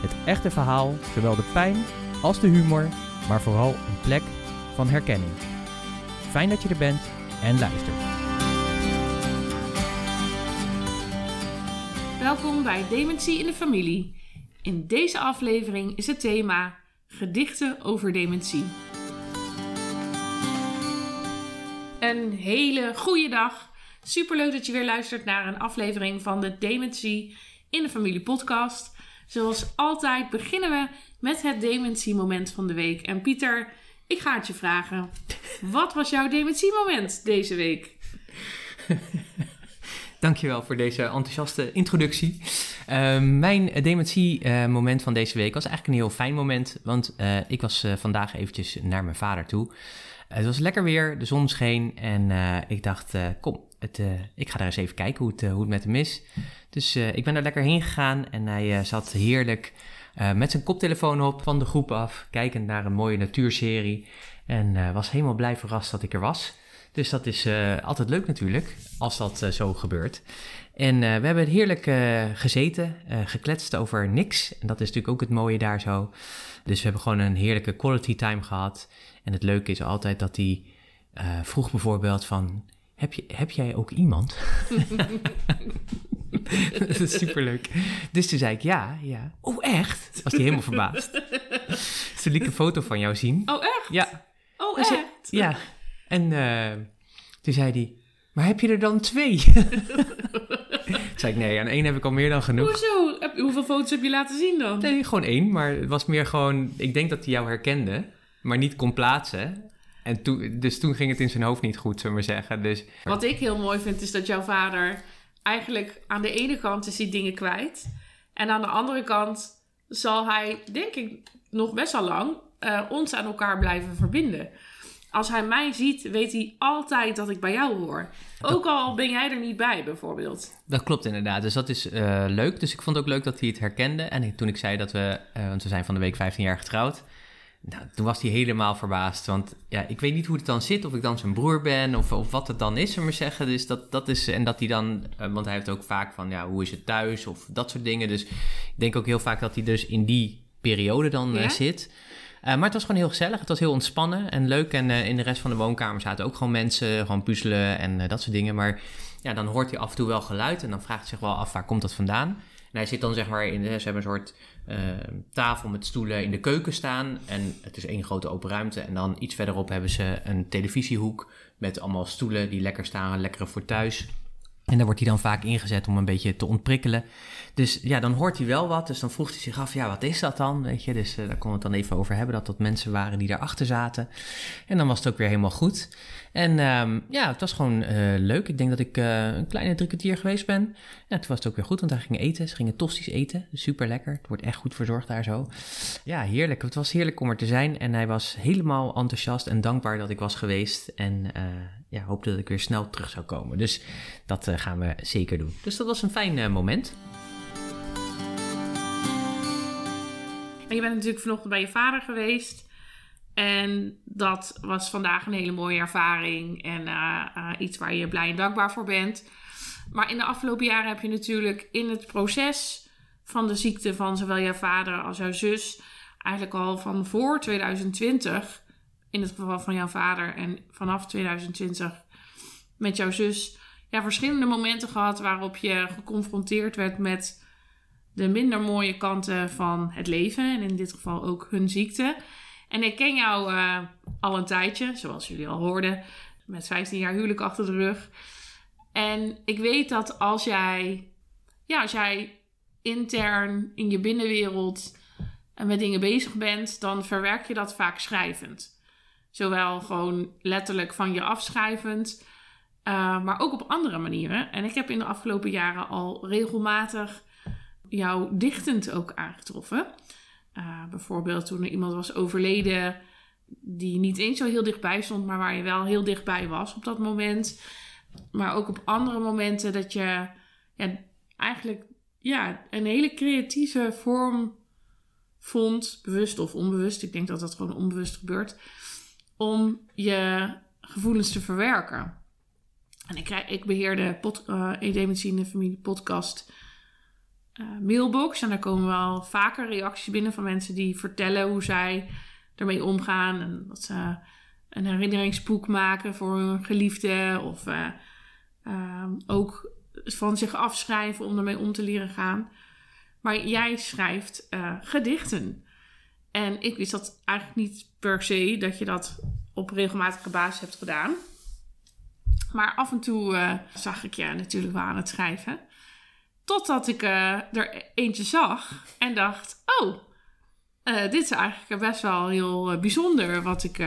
het echte verhaal, zowel de pijn als de humor, maar vooral een plek van herkenning. Fijn dat je er bent en luistert. Welkom bij Dementie in de Familie. In deze aflevering is het thema Gedichten over dementie. Een hele goede dag. Superleuk dat je weer luistert naar een aflevering van de Dementie in de Familie podcast. Zoals altijd beginnen we met het dementiemoment van de week. En Pieter, ik ga het je vragen. Wat was jouw dementiemoment deze week? Dankjewel voor deze enthousiaste introductie. Uh, mijn dementie-moment van deze week was eigenlijk een heel fijn moment. Want uh, ik was uh, vandaag eventjes naar mijn vader toe. het was lekker weer, de zon scheen. En ik dacht, kom, het, ik ga daar eens even kijken hoe het, hoe het met hem is. Dus ik ben er lekker heen gegaan en hij zat heerlijk met zijn koptelefoon op van de groep af. Kijkend naar een mooie natuurserie. En was helemaal blij verrast dat ik er was. Dus dat is altijd leuk natuurlijk, als dat zo gebeurt. En we hebben heerlijk gezeten, gekletst over niks. En dat is natuurlijk ook het mooie daar zo. Dus we hebben gewoon een heerlijke quality time gehad. En het leuke is altijd dat hij vroeg bijvoorbeeld van... Heb, je, heb jij ook iemand? dat is superleuk. Dus toen zei ik ja, ja. Oh echt? Was hij helemaal verbaasd. Ze liet een foto van jou zien. Oh echt? Ja. Oh echt? Ja, en uh, toen zei hij, maar heb je er dan twee? zei ik, nee, aan één heb ik al meer dan genoeg. Hoezo? Hoeveel foto's heb je laten zien dan? Nee, gewoon één. Maar het was meer gewoon, ik denk dat hij jou herkende, maar niet kon plaatsen. En toen, dus toen ging het in zijn hoofd niet goed, zullen we maar zeggen. Dus, Wat ik heel mooi vind, is dat jouw vader eigenlijk aan de ene kant is hij dingen kwijt. En aan de andere kant zal hij, denk ik, nog best wel lang uh, ons aan elkaar blijven verbinden als hij mij ziet, weet hij altijd dat ik bij jou hoor. Ook al ben jij er niet bij, bijvoorbeeld. Dat klopt inderdaad. Dus dat is uh, leuk. Dus ik vond het ook leuk dat hij het herkende. En toen ik zei dat we, uh, want we zijn van de week 15 jaar getrouwd. Nou, toen was hij helemaal verbaasd. Want ja, ik weet niet hoe het dan zit. Of ik dan zijn broer ben. Of, of wat het dan is, maar zeggen. Dus dat, dat is. En dat hij dan. Uh, want hij heeft ook vaak van. Ja, hoe is het thuis? Of dat soort dingen. Dus ik denk ook heel vaak dat hij dus in die periode dan ja? zit. Uh, maar het was gewoon heel gezellig. Het was heel ontspannen en leuk. En uh, in de rest van de woonkamer zaten ook gewoon mensen, gewoon puzzelen en uh, dat soort dingen. Maar ja, dan hoort hij af en toe wel geluid en dan vraagt hij zich wel af waar komt dat vandaan. Hij zit dan zeg maar in, ze hebben een soort tafel met stoelen in de keuken staan. En het is één grote open ruimte. En dan iets verderop hebben ze een televisiehoek met allemaal stoelen die lekker staan, lekkere voor thuis. En daar wordt hij dan vaak ingezet om een beetje te ontprikkelen. Dus ja, dan hoort hij wel wat. Dus dan vroeg hij zich af, ja, wat is dat dan? Weet je, dus uh, daar kon het dan even over hebben. Dat dat mensen waren die daarachter zaten. En dan was het ook weer helemaal goed. En um, ja, het was gewoon uh, leuk. Ik denk dat ik uh, een kleine drie kwartier geweest ben. Ja, toen was het ook weer goed, want hij ging eten. Ze gingen tosties eten. Super lekker. Het wordt echt goed verzorgd daar zo. Ja, heerlijk. Het was heerlijk om er te zijn. En hij was helemaal enthousiast en dankbaar dat ik was geweest. En ja, hoopte dat ik weer snel terug zou komen. Dus dat gaan we zeker doen. Dus dat was een fijn moment. Je bent natuurlijk vanochtend bij je vader geweest. En dat was vandaag een hele mooie ervaring. En uh, uh, iets waar je blij en dankbaar voor bent. Maar in de afgelopen jaren heb je natuurlijk in het proces van de ziekte van zowel jouw vader als jouw zus. Eigenlijk al van voor 2020. In het geval van jouw vader. En vanaf 2020 met jouw zus. Ja, verschillende momenten gehad waarop je geconfronteerd werd met de minder mooie kanten van het leven. En in dit geval ook hun ziekte. En ik ken jou uh, al een tijdje, zoals jullie al hoorden, met 15 jaar huwelijk achter de rug. En ik weet dat als jij, ja, als jij intern in je binnenwereld met dingen bezig bent, dan verwerk je dat vaak schrijvend. Zowel gewoon letterlijk van je afschrijvend, uh, maar ook op andere manieren. En ik heb in de afgelopen jaren al regelmatig jou dichtend ook aangetroffen. Uh, bijvoorbeeld toen er iemand was overleden die niet eens zo heel dichtbij stond, maar waar je wel heel dichtbij was op dat moment. Maar ook op andere momenten dat je ja, eigenlijk ja, een hele creatieve vorm vond, bewust of onbewust. Ik denk dat dat gewoon onbewust gebeurt. Om je gevoelens te verwerken. En ik, ik beheer de pod, uh, de Familie podcast mailbox. En daar komen wel vaker reacties binnen van mensen die vertellen hoe zij ermee omgaan. En dat ze een herinneringsboek maken voor hun geliefde. Of uh, ook van zich afschrijven om ermee om te leren gaan. Maar jij schrijft uh, gedichten. En ik wist dat eigenlijk niet per se dat je dat op regelmatige basis hebt gedaan. Maar af en toe zag ik je natuurlijk wel aan het schrijven. Totdat ik uh, er eentje zag en dacht: Oh, dit is eigenlijk best wel heel bijzonder wat ik.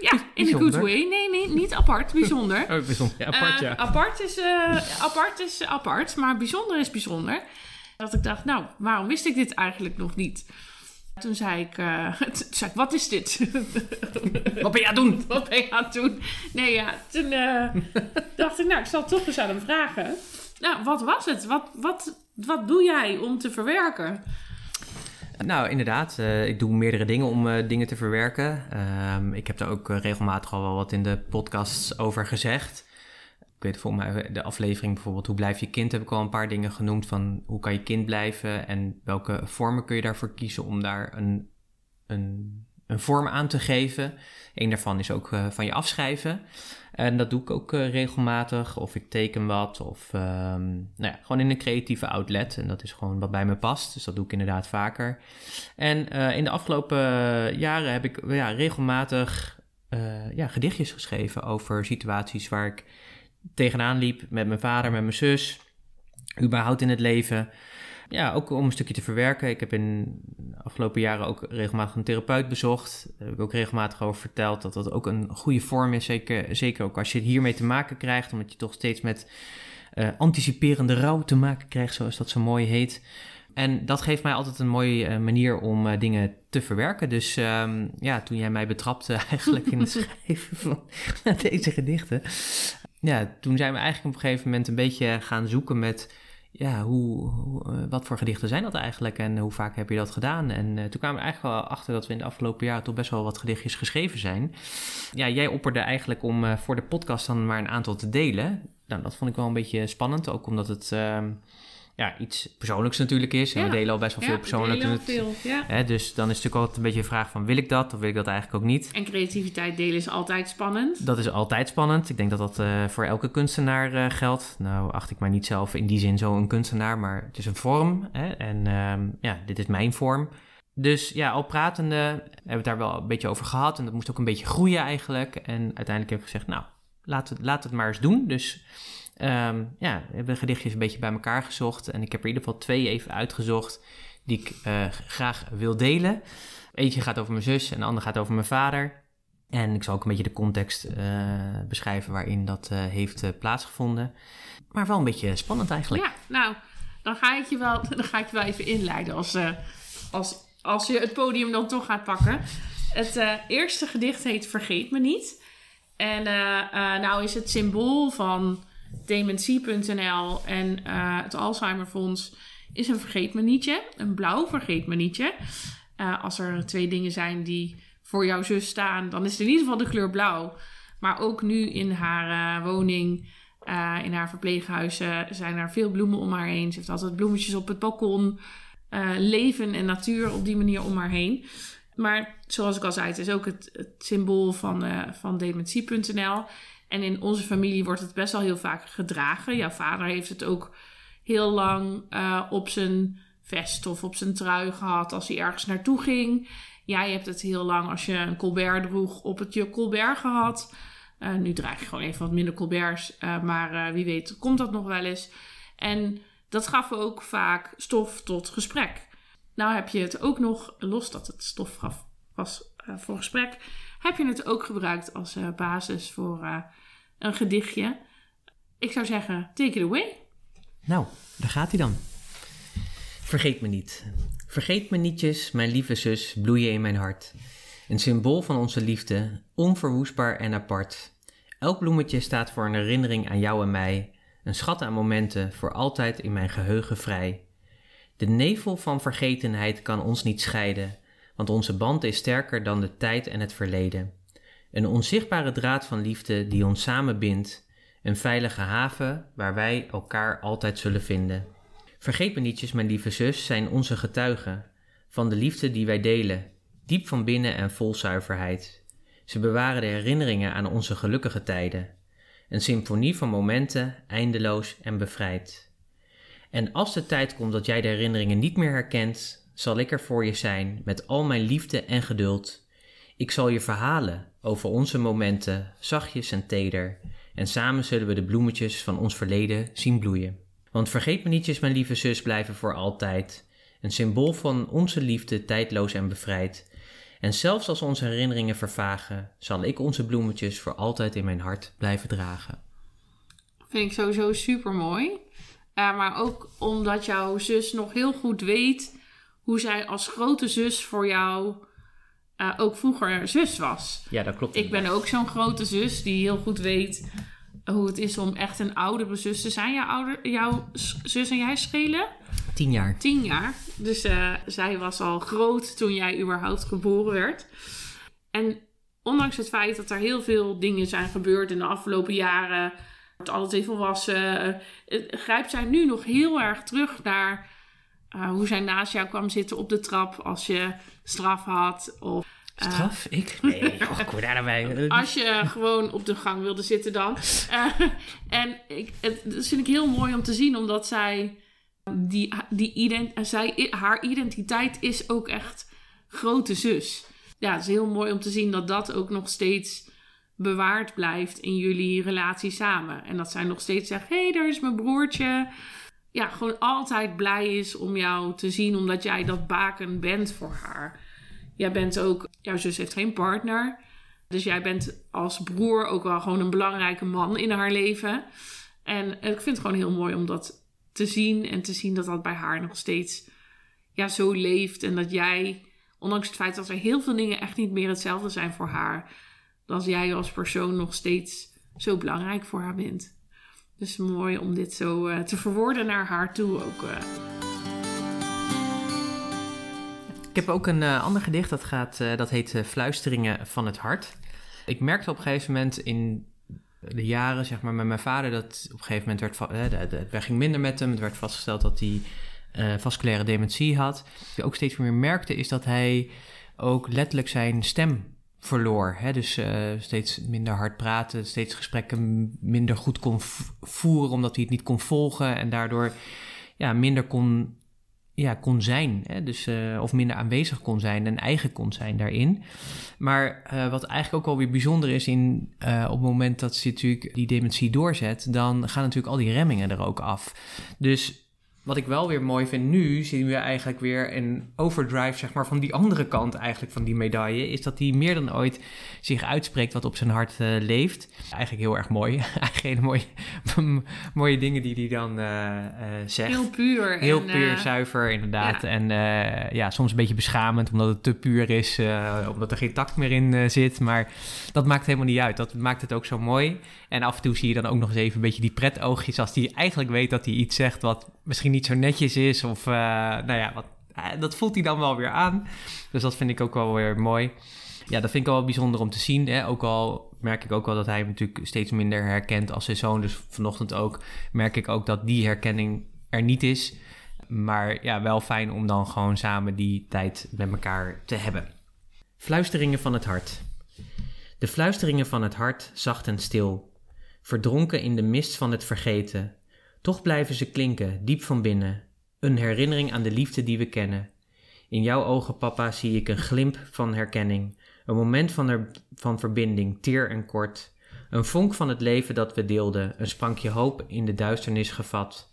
Ja, in a good way. Nee, nee, niet apart, bijzonder. Oh, bijzonder. Ja, apart, ja. apart, is, apart is apart, maar bijzonder is bijzonder. Dat ik dacht, nou, waarom wist ik dit eigenlijk nog niet? Toen zei ik, uh, zei ik wat is dit? wat ben je aan het doen? Wat ben je aan het doen? Nee, ja, toen uh, dacht ik, nou, ik zal toch eens aan hem vragen. Nou, wat was het? Wat, wat, wat doe jij om te verwerken? Nou, inderdaad. Uh, ik doe meerdere dingen om dingen te verwerken. Ehm, ik heb daar ook regelmatig al wel wat in de podcasts over gezegd ik weet volgens mij de aflevering bijvoorbeeld Hoe blijf je kind heb ik al een paar dingen genoemd van hoe kan je kind blijven en welke vormen kun je daarvoor kiezen om daar een, een, een vorm aan te geven. Een daarvan is ook uh, van je afschrijven. En dat doe ik ook uh, regelmatig. Of ik teken wat. Of um, nou ja, gewoon in een creatieve outlet. En dat is gewoon wat bij me past. Dus dat doe ik inderdaad vaker. En uh, in de afgelopen jaren heb ik ja, regelmatig ja, gedichtjes geschreven over situaties waar ik tegenaan liep met mijn vader, met mijn zus, überhaupt in het leven. Ja, ook om een stukje te verwerken. Ik heb in de afgelopen jaren ook regelmatig een therapeut bezocht. Daar heb ik ook regelmatig over verteld dat dat ook een goede vorm is. Zeker, zeker ook als je hiermee te maken krijgt, omdat je toch steeds met uh, anticiperende rouw te maken krijgt, zoals dat zo mooi heet. En dat geeft mij altijd een mooie uh, manier om uh, dingen te verwerken. Dus um, ja, toen jij mij betrapte eigenlijk in het schrijven van deze gedichten, ja, toen zijn we eigenlijk op een gegeven moment een beetje gaan zoeken met... Ja, hoe, uh, wat voor gedichten zijn dat eigenlijk en hoe vaak heb je dat gedaan? En uh, toen kwamen we eigenlijk wel achter dat we in de afgelopen jaren toch best wel wat gedichtjes geschreven zijn. Ja, jij opperde eigenlijk om uh, voor de podcast dan maar een aantal te delen. Nou, dat vond ik wel een beetje spannend, ook omdat het ehm, ja, iets persoonlijks natuurlijk is. En we delen al best wel veel persoonlijk. Delen veel, ja. Hè, dus dan is het natuurlijk altijd een beetje een vraag van... wil ik dat of wil ik dat eigenlijk ook niet? En creativiteit delen is altijd spannend. Dat is altijd spannend. Ik denk dat dat uh, voor elke kunstenaar uh, geldt. Nou acht ik mij niet zelf in die zin zo een kunstenaar... maar het is een vorm. Hè? En uh, ja, dit is mijn vorm. Dus ja, al pratende hebben we het daar wel een beetje over gehad. En dat moest ook een beetje groeien eigenlijk. En uiteindelijk heb ik gezegd, nou, laat het, laat het maar eens doen. Dus Um, ja, hebben gedichtjes een beetje bij elkaar gezocht. En ik heb er in ieder geval twee even uitgezocht die ik uh, graag wil delen. Eentje gaat over mijn zus en de andere gaat over mijn vader. En ik zal ook een beetje de context uh, beschrijven waarin dat uh, heeft plaatsgevonden. Maar wel een beetje spannend eigenlijk. Ja, nou, dan ga ik je wel, dan ga ik je wel even inleiden als, als, als je het podium dan toch gaat pakken. Het eerste gedicht heet Vergeet me niet. En nou is het symbool van dementie.nl en uh, het Alzheimerfonds is een vergeetmenietje, een blauw vergeetmenietje. Uh, als er twee dingen zijn die voor jouw zus staan, dan is het in ieder geval de kleur blauw. Maar ook nu in haar uh, woning, in haar verpleeghuizen, zijn er veel bloemen om haar heen. Ze heeft altijd bloemetjes op het balkon. leven en natuur op die manier om haar heen. Maar zoals ik al zei, het is ook het, het symbool van, van dementie.nl. En in onze familie wordt het best wel heel vaak gedragen. Jouw vader heeft het ook heel lang uh, op zijn vest of op zijn trui gehad als hij ergens naartoe ging. Jij hebt het heel lang als je een Colbert droeg op het je Colbert gehad. Uh, nu draag je gewoon even wat minder Colberts, uh, maar wie weet komt dat nog wel eens. En dat gaf ook vaak stof tot gesprek. Nou heb je het ook nog, los dat het stof gaf was voor gesprek, heb je het ook gebruikt als uh, basis voor uh, een gedichtje. Ik zou zeggen, take it away. Nou, daar gaat hij dan. Vergeet me niet. Vergeet me nietjes, mijn lieve zus, bloeien in mijn hart. Een symbool van onze liefde, onverwoestbaar en apart. Elk bloemetje staat voor een herinnering aan jou en mij, een schat aan momenten, voor altijd in mijn geheugen vrij. De nevel van vergetenheid kan ons niet scheiden, want onze band is sterker dan de tijd en het verleden. Een onzichtbare draad van liefde die ons samen bindt, een veilige haven waar wij elkaar altijd zullen vinden. Vergeet me nietjes, mijn lieve zus, zijn onze getuigen van de liefde die wij delen, diep van binnen en vol zuiverheid. Ze bewaren de herinneringen aan onze gelukkige tijden, een symfonie van momenten, eindeloos en bevrijd. En als de tijd komt dat jij de herinneringen niet meer herkent, zal ik er voor je zijn met al mijn liefde en geduld. Ik zal je verhalen over onze momenten, zachtjes en teder, en samen zullen we de bloemetjes van ons verleden zien bloeien. Want vergeet me nietjes, mijn lieve zus, blijven voor altijd. Een symbool van onze liefde, tijdloos en bevrijd. En zelfs als onze herinneringen vervagen, zal ik onze bloemetjes voor altijd in mijn hart blijven dragen. Vind ik sowieso super mooi. maar ook omdat jouw zus nog heel goed weet hoe zij als grote zus voor jou uh, ook vroeger zus was. Ja, dat klopt. Ik ben ook zo'n grote zus die heel goed weet hoe het is om echt een oudere zus te zijn. Jouw, ouder, jouw zus en jij schelen? Tien jaar. Tien jaar. Dus uh, zij was al groot toen jij überhaupt geboren werd. En ondanks het feit dat er heel veel dingen zijn gebeurd in de afgelopen jaren, wordt alles even volwassen, uh, grijpt zij nu nog heel erg terug naar uh, hoe zij naast jou kwam zitten op de trap als je straf had. Of uh, Straf? Ik? Nee, oh, kom daar nou Als je gewoon op de gang wilde zitten dan. Uh, en ik, het, dat vind ik heel mooi om te zien, omdat zij, die, die ident, zij, haar identiteit is ook echt grote zus. Ja, het is heel mooi om te zien dat dat ook nog steeds bewaard blijft in jullie relatie samen. En dat zij nog steeds zegt, hé, hey, daar is mijn broertje. Ja, gewoon altijd blij is om jou te zien, omdat jij dat baken bent voor haar. Jij bent ook, jouw zus heeft geen partner. Dus jij bent als broer ook wel gewoon een belangrijke man in haar leven. En ik vind het gewoon heel mooi om dat te zien. En te zien dat dat bij haar nog steeds ja, zo leeft. En dat jij, ondanks het feit dat er heel veel dingen echt niet meer hetzelfde zijn voor haar. Dat jij als persoon nog steeds zo belangrijk voor haar bent. Dus mooi om dit zo uh, te verwoorden naar haar toe ook. Uh. Ik heb ook een uh, ander gedicht dat, gaat, dat heet Fluisteringen van het Hart. Ik merkte op een gegeven moment in de jaren, zeg maar, met mijn vader, dat op een gegeven moment werd, het ging minder met hem. Het werd vastgesteld dat hij vasculaire dementie had. Wat ik ook steeds meer merkte, is dat hij ook letterlijk zijn stem verloor. Hè? Dus steeds minder hard praten, steeds gesprekken minder goed kon voeren, omdat hij het niet kon volgen en daardoor ja, minder kon ja, kon zijn. Hè? Dus, uh, of minder aanwezig kon zijn en eigen kon zijn daarin. Maar uh, wat eigenlijk ook wel weer bijzonder is in, op het moment dat ze natuurlijk die dementie doorzet, dan gaan natuurlijk al die remmingen er ook af. Dus wat ik wel weer mooi vind, nu zien we eigenlijk weer een overdrive, zeg maar, van die andere kant eigenlijk van die medaille. Is dat hij meer dan ooit zich uitspreekt wat op zijn hart uh, leeft. Eigenlijk heel erg mooi. eigenlijk hele mooie, mooie dingen die hij dan uh, uh, zegt. Heel puur. Heel en, puur, zuiver inderdaad. Ja. En ja, soms een beetje beschamend omdat het te puur is, omdat er geen tact meer in zit. Maar dat maakt helemaal niet uit. Dat maakt het ook zo mooi. En af en toe zie je dan ook nog eens even een beetje die pretoogjes als hij eigenlijk weet dat hij iets zegt wat misschien niet zo netjes is. Of uh, nou ja, wat, uh, dat voelt hij dan wel weer aan. Dus dat vind ik ook wel weer mooi. Ja, dat vind ik wel bijzonder om te zien. Hè? Ook al merk ik ook wel dat hij hem natuurlijk steeds minder herkent als zijn zoon. Dus vanochtend ook merk ik ook dat die herkenning er niet is. Maar ja, wel fijn om dan gewoon samen die tijd met elkaar te hebben. Fluisteringen van het hart. De fluisteringen van het hart, zacht en stil, verdronken in de mist van het vergeten, toch blijven ze klinken, diep van binnen, een herinnering aan de liefde die we kennen. In jouw ogen, papa, zie ik een glimp van herkenning, een moment van, van verbinding, teer en kort, een vonk van het leven dat we deelden, een sprankje hoop in de duisternis gevat.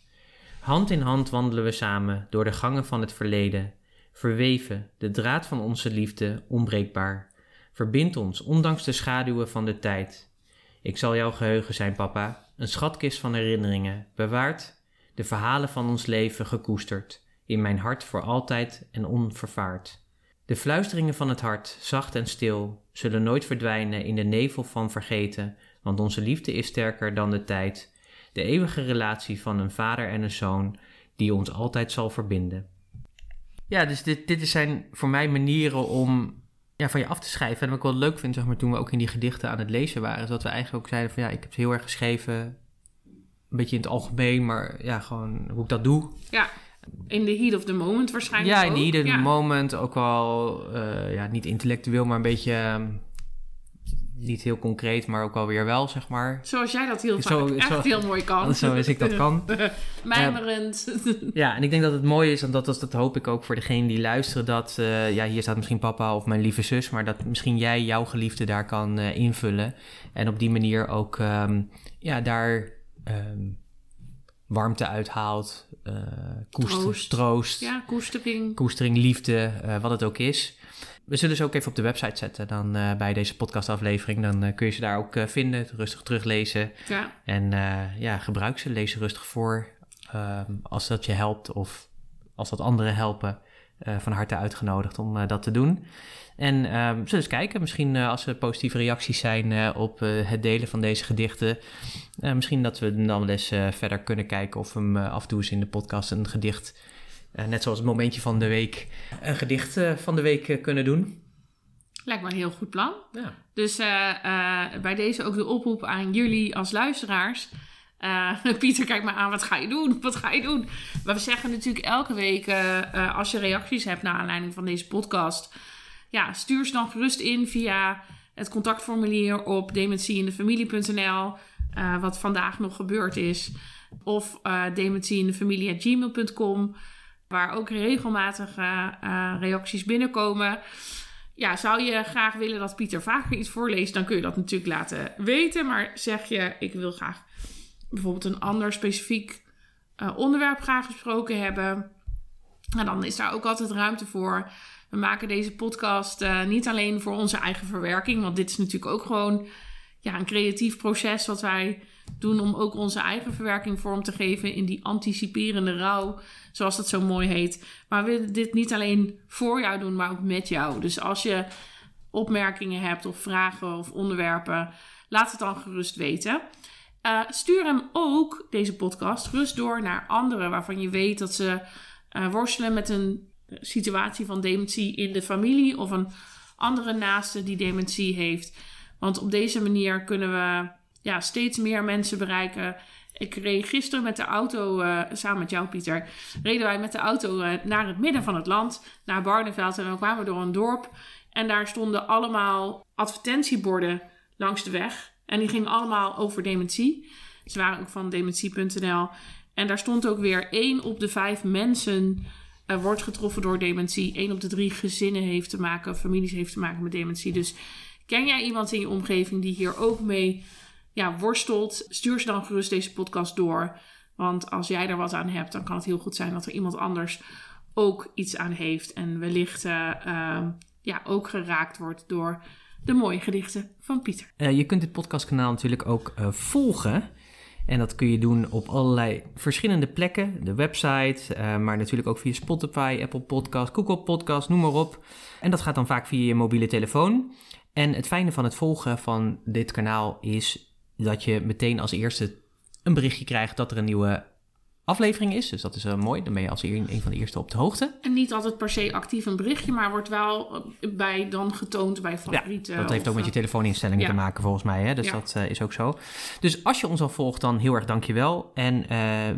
Hand in hand wandelen we samen door de gangen van het verleden, verweven, de draad van onze liefde, onbreekbaar. Verbind ons, ondanks de schaduwen van de tijd. Ik zal jouw geheugen zijn, papa, een schatkist van herinneringen, bewaard, de verhalen van ons leven gekoesterd, in mijn hart voor altijd en onvervaard. De fluisteringen van het hart, zacht en stil, zullen nooit verdwijnen in de nevel van vergeten, want onze liefde is sterker dan de tijd, de eeuwige relatie van een vader en een zoon, die ons altijd zal verbinden. Ja, dus dit, dit zijn voor mij manieren om ja, van je af te schrijven. En wat ik wel leuk vind, zeg maar, toen we ook in die gedichten aan het lezen waren, is dat we eigenlijk ook zeiden van ja, ik heb het heel erg geschreven, een beetje in het algemeen, maar ja, gewoon hoe ik dat doe. Ja, in the heat of the moment waarschijnlijk Ja, in the heat of the Ja. moment ook wel, eh, ja, niet intellectueel, maar een beetje, ehm, niet heel concreet, maar ook wel weer wel, zeg maar. Zoals jij dat heel vaak Zo- echt zo- heel mooi kan. Zoals ik dat kan. Mijmerend. Ja, en ik denk dat het mooi is, en dat, dat, dat hoop ik ook voor degenen die luisteren, dat, eh, ja, hier staat misschien papa of mijn lieve zus, maar dat misschien jij jouw geliefde daar kan eh, invullen. En op die manier ook, ehm, ja, daar ehm, warmte uithaalt, eh koester, Troost. troost, ja, koestering. koestering, liefde, wat het ook is. We zullen ze ook even op de website zetten dan eh, bij deze podcastaflevering. Dan eh, kun je ze daar ook eh, vinden, rustig teruglezen. Ja. En ja, gebruik ze, lees ze rustig voor. Ehm, als dat je helpt of als dat anderen helpen, van harte uitgenodigd om dat te doen. En ehm, zullen eens kijken, misschien als er positieve reacties zijn op het delen van deze gedichten. misschien dat we dan wel eens verder kunnen kijken of we hem af en toe eens in de podcast een gedicht, net zoals het momentje van de week, een gedicht eh, van de week eh, kunnen doen. Lijkt me een heel goed plan. Ja. Dus eh, eh, bij deze ook de oproep aan jullie als luisteraars. Eh, Pieter, kijk maar aan, wat ga je doen? Wat ga je doen? Maar we zeggen natuurlijk elke week, eh, eh, als je reacties hebt naar aanleiding van deze podcast, ja, stuur ze dan gerust in via het contactformulier op dementieinDefamilie.nl, eh wat vandaag nog gebeurd is. Of dementieinDefamilie.gmail.com, waar ook regelmatig eh, reacties binnenkomen. Ja, zou je graag willen dat Pieter vaker iets voorleest, dan kun je dat natuurlijk laten weten. Maar zeg je, ik wil graag bijvoorbeeld een ander specifiek eh, onderwerp graag gesproken hebben. Dan is daar ook altijd ruimte voor. We maken deze podcast eh, niet alleen voor onze eigen verwerking, want dit is natuurlijk ook gewoon ja, een creatief proces wat wij doen om ook onze eigen verwerking vorm te geven in die anticiperende rouw, zoals dat zo mooi heet. Maar we willen dit niet alleen voor jou doen, maar ook met jou. Dus als je opmerkingen hebt of vragen of onderwerpen, laat het dan gerust weten. Uh, stuur hem ook, deze podcast, gerust door naar anderen waarvan je weet dat ze uh, worstelen met een situatie van dementie in de familie of een andere naaste die dementie heeft. Want op deze manier kunnen we ja, steeds meer mensen bereiken. Ik reed gisteren met de auto, uh, samen met jou Pieter, reden wij met de auto uh, naar het midden van het land, naar Barneveld. En we kwamen door een dorp en daar stonden allemaal advertentieborden langs de weg. En die gingen allemaal over dementie. Ze waren ook van dementie.nl. En daar stond ook weer één op de vijf mensen uh, wordt getroffen door dementie. Eén op de drie gezinnen heeft te maken, families heeft te maken met dementie. Dus ken jij iemand in je omgeving die hier ook mee ja, worstelt? Stuur ze dan gerust deze podcast door. Want als jij er wat aan hebt, dan kan het heel goed zijn dat er iemand anders ook iets aan heeft. En wellicht uh, uh, ja, ook geraakt wordt door de mooie gedichten van Pieter. Uh, je kunt dit podcastkanaal natuurlijk ook uh, volgen. En dat kun je doen op allerlei verschillende plekken. De website, maar natuurlijk ook via Spotify, Apple Podcast, Google Podcast, noem maar op. En dat gaat dan vaak via je mobiele telefoon. En het fijne van het volgen van dit kanaal is dat je meteen als eerste een berichtje krijgt dat er een nieuwe aflevering is. Dus dat is uh, mooi. Dan ben je als een, een van de eerste op de hoogte. En niet altijd per se actief een berichtje, maar wordt wel bij dan getoond bij favorieten. Ja, dat heeft ook met je telefooninstellingen ja. te maken volgens mij. Hè? Dus Ja. dat uh, is ook zo. Dus als je ons al volgt, dan heel erg dankjewel. En we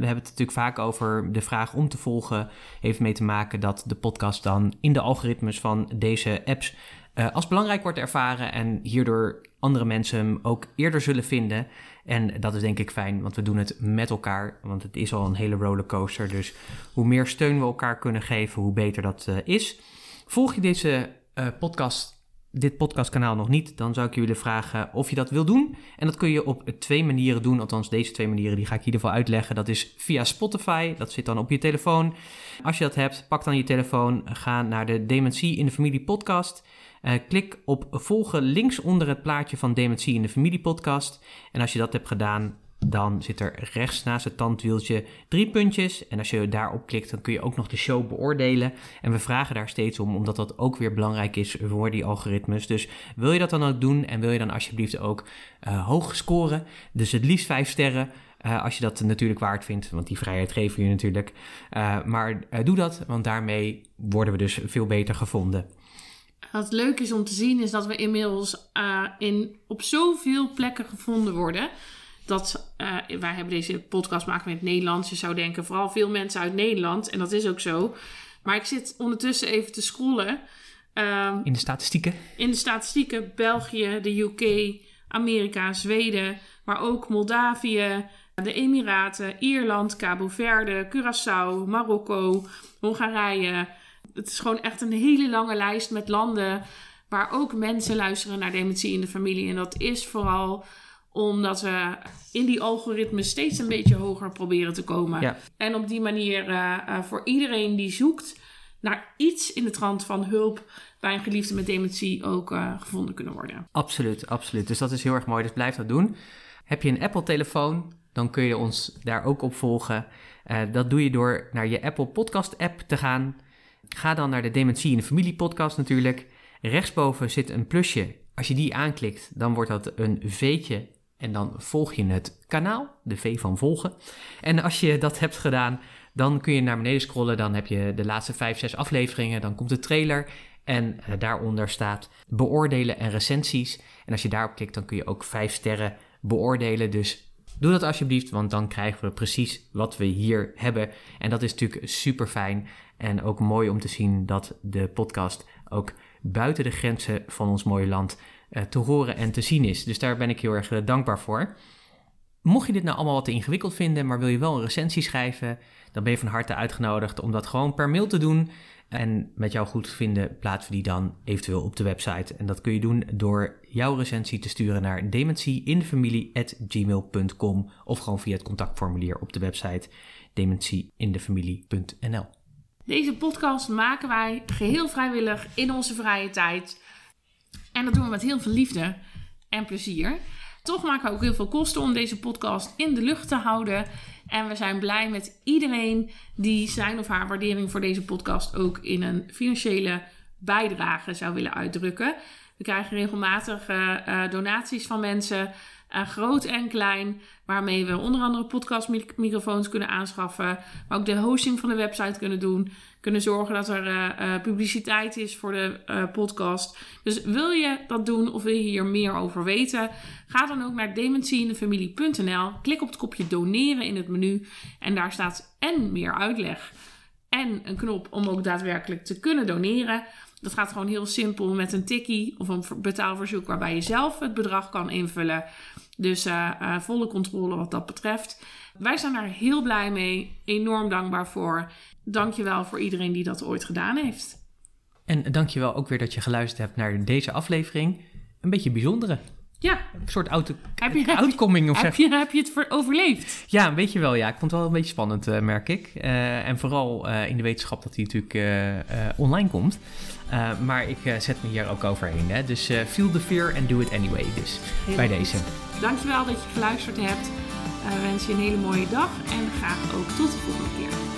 hebben het natuurlijk vaak over de vraag om te volgen. Heeft mee te maken dat de podcast dan in de algoritmes van deze apps uh, als belangrijk wordt ervaren. En hierdoor andere mensen hem ook eerder zullen vinden. En dat is denk ik fijn, want we doen het met elkaar. Want het is al een hele rollercoaster. Dus hoe meer steun we elkaar kunnen geven, hoe beter dat uh, is. Volg je deze uh, podcast, dit podcastkanaal nog niet, dan zou ik je willen vragen of je dat wil doen. En dat kun je op twee manieren doen. Althans, deze twee manieren die ga ik in ieder geval uitleggen. Dat is via Spotify. Dat zit dan op je telefoon. Als je dat hebt, pak dan je telefoon. Ga naar de Dementie in de Familie podcast. Uh, klik op volgen links onder het plaatje van Dementie in de Familie podcast. En als je dat hebt gedaan, dan zit er rechts naast het tandwieltje drie puntjes. En als je daarop klikt, dan kun je ook nog de show beoordelen. En we vragen daar steeds om, omdat dat ook weer belangrijk is voor die algoritmes. Dus wil je dat dan ook doen en wil je dan alsjeblieft ook uh, hoog scoren, dus het liefst vijf sterren. Uh, als je dat natuurlijk waard vindt, want die vrijheid geven je natuurlijk. Uh, maar doe dat, want daarmee worden we dus veel beter gevonden. Wat leuk is om te zien, is dat we inmiddels in, op zoveel plekken gevonden worden dat uh, wij hebben deze podcast maken met Nederlands. Je zou denken, vooral veel mensen uit Nederland. En dat is ook zo. Maar ik zit ondertussen even te scrollen. Um, in de statistieken? In de statistieken. België, de UK, Amerika, Zweden. Maar ook Moldavië, de Emiraten, Ierland, Cabo Verde, Curaçao, Marokko, Hongarije. Het is gewoon echt een hele lange lijst met landen waar ook mensen luisteren naar dementie in de familie. En dat is vooral omdat we in die algoritmes steeds een beetje hoger proberen te komen. En op die manier uh, uh, voor iedereen die zoekt naar iets in de trant van hulp bij een geliefde met dementie ook uh, gevonden kunnen worden. Absoluut, absoluut. Dus dat is heel erg mooi. Dus blijf dat doen. Heb je een Apple-telefoon, dan kun je ons daar ook op volgen. dat doe je door naar je Apple Podcast app te gaan. Ga dan naar de Dementie in de Familie podcast natuurlijk. Rechtsboven zit een plusje. Als je die aanklikt, dan wordt dat een V'tje en dan volg je het kanaal, de V van volgen. En als je dat hebt gedaan, dan kun je naar beneden scrollen. Dan heb je de laatste 5, 6 afleveringen. Dan komt de trailer. En uh, daaronder staat beoordelen en recensies. En als je daarop klikt, dan kun je ook 5 sterren beoordelen. Dus doe dat alsjeblieft, want dan krijgen we precies wat we hier hebben. En dat is natuurlijk super fijn. En ook mooi om te zien dat de podcast ook buiten de grenzen van ons mooie land te horen en te zien is. Dus daar ben ik heel erg uh, dankbaar voor. Mocht je dit nou allemaal wat te ingewikkeld vinden, maar wil je wel een recensie schrijven, dan ben je van harte uitgenodigd om dat gewoon per mail te doen. En met jouw goed vinden plaatsen we die dan eventueel op de website. En dat kun je doen door jouw recensie te sturen naar dementieindefamilie.gmail.com of gewoon via het contactformulier op de website dementieindefamilie.nl. Deze podcast maken wij geheel vrijwillig in onze vrije tijd. En dat doen we met heel veel liefde en plezier. Toch maken we ook heel veel kosten om deze podcast in de lucht te houden. En we zijn blij met iedereen die zijn of haar waardering voor deze podcast ook in een financiële bijdrage zou willen uitdrukken. We krijgen regelmatig uh, donaties van mensen uh, groot en klein, waarmee we onder andere podcastmicrofoons kunnen aanschaffen, maar ook de hosting van de website kunnen doen, kunnen zorgen dat er uh, uh, publiciteit is voor de podcast. Dus wil je dat doen of wil je hier meer over weten, ga dan ook naar demencyinfamilie.nl, klik op het kopje doneren in het menu en daar staat en meer uitleg en een knop om ook daadwerkelijk te kunnen doneren. Dat gaat gewoon heel simpel met een tikkie of een betaalverzoek waarbij je zelf het bedrag kan invullen. Dus uh, uh, volle controle wat dat betreft. Wij zijn daar heel blij mee, enorm dankbaar voor. Dankjewel voor iedereen die dat ooit gedaan heeft. En dankjewel ook weer dat je geluisterd hebt naar deze aflevering. Een beetje bijzondere. Ja. Een soort auto, heb je, outcoming of heb je, heb je het overleefd? Ja, een beetje wel. Ja, ik vond het wel een beetje spannend, uh, merk ik. Uh, en vooral uh, in de wetenschap dat hij natuurlijk online komt. maar ik zet me hier ook overheen. Hè? Dus feel the fear and do it anyway. Dus Heel bij goed. deze. Dankjewel dat je geluisterd hebt. wens je een hele mooie dag en graag ook tot de volgende keer.